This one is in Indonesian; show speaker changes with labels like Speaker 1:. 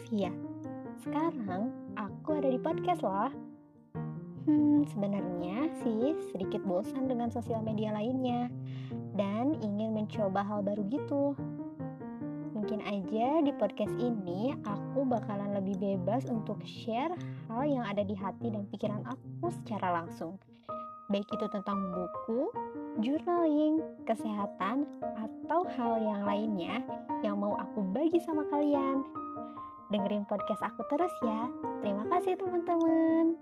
Speaker 1: Sofia. Sekarang aku ada di podcast loh. Hmm, sebenarnya sih sedikit bosan dengan sosial media lainnya dan ingin mencoba hal baru gitu. Mungkin aja di podcast ini aku bakalan lebih bebas untuk share hal yang ada di hati dan pikiran aku secara langsung. Baik itu tentang buku, journaling, kesehatan, atau hal yang lainnya yang mau aku bagi sama kalian. Dengerin podcast aku terus ya. Terima kasih teman-teman.